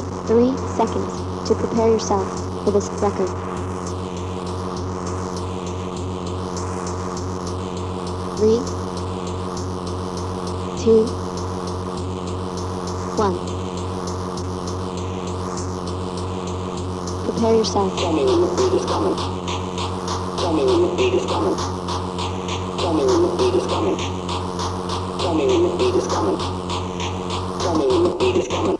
have three seconds to prepare yourself for this record. Three, two, one. Prepare yourself. Coming when the beat is coming. Coming when the beat is coming. Coming when the beat is coming. Coming when the beat is coming. Coming when the beat is coming.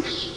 There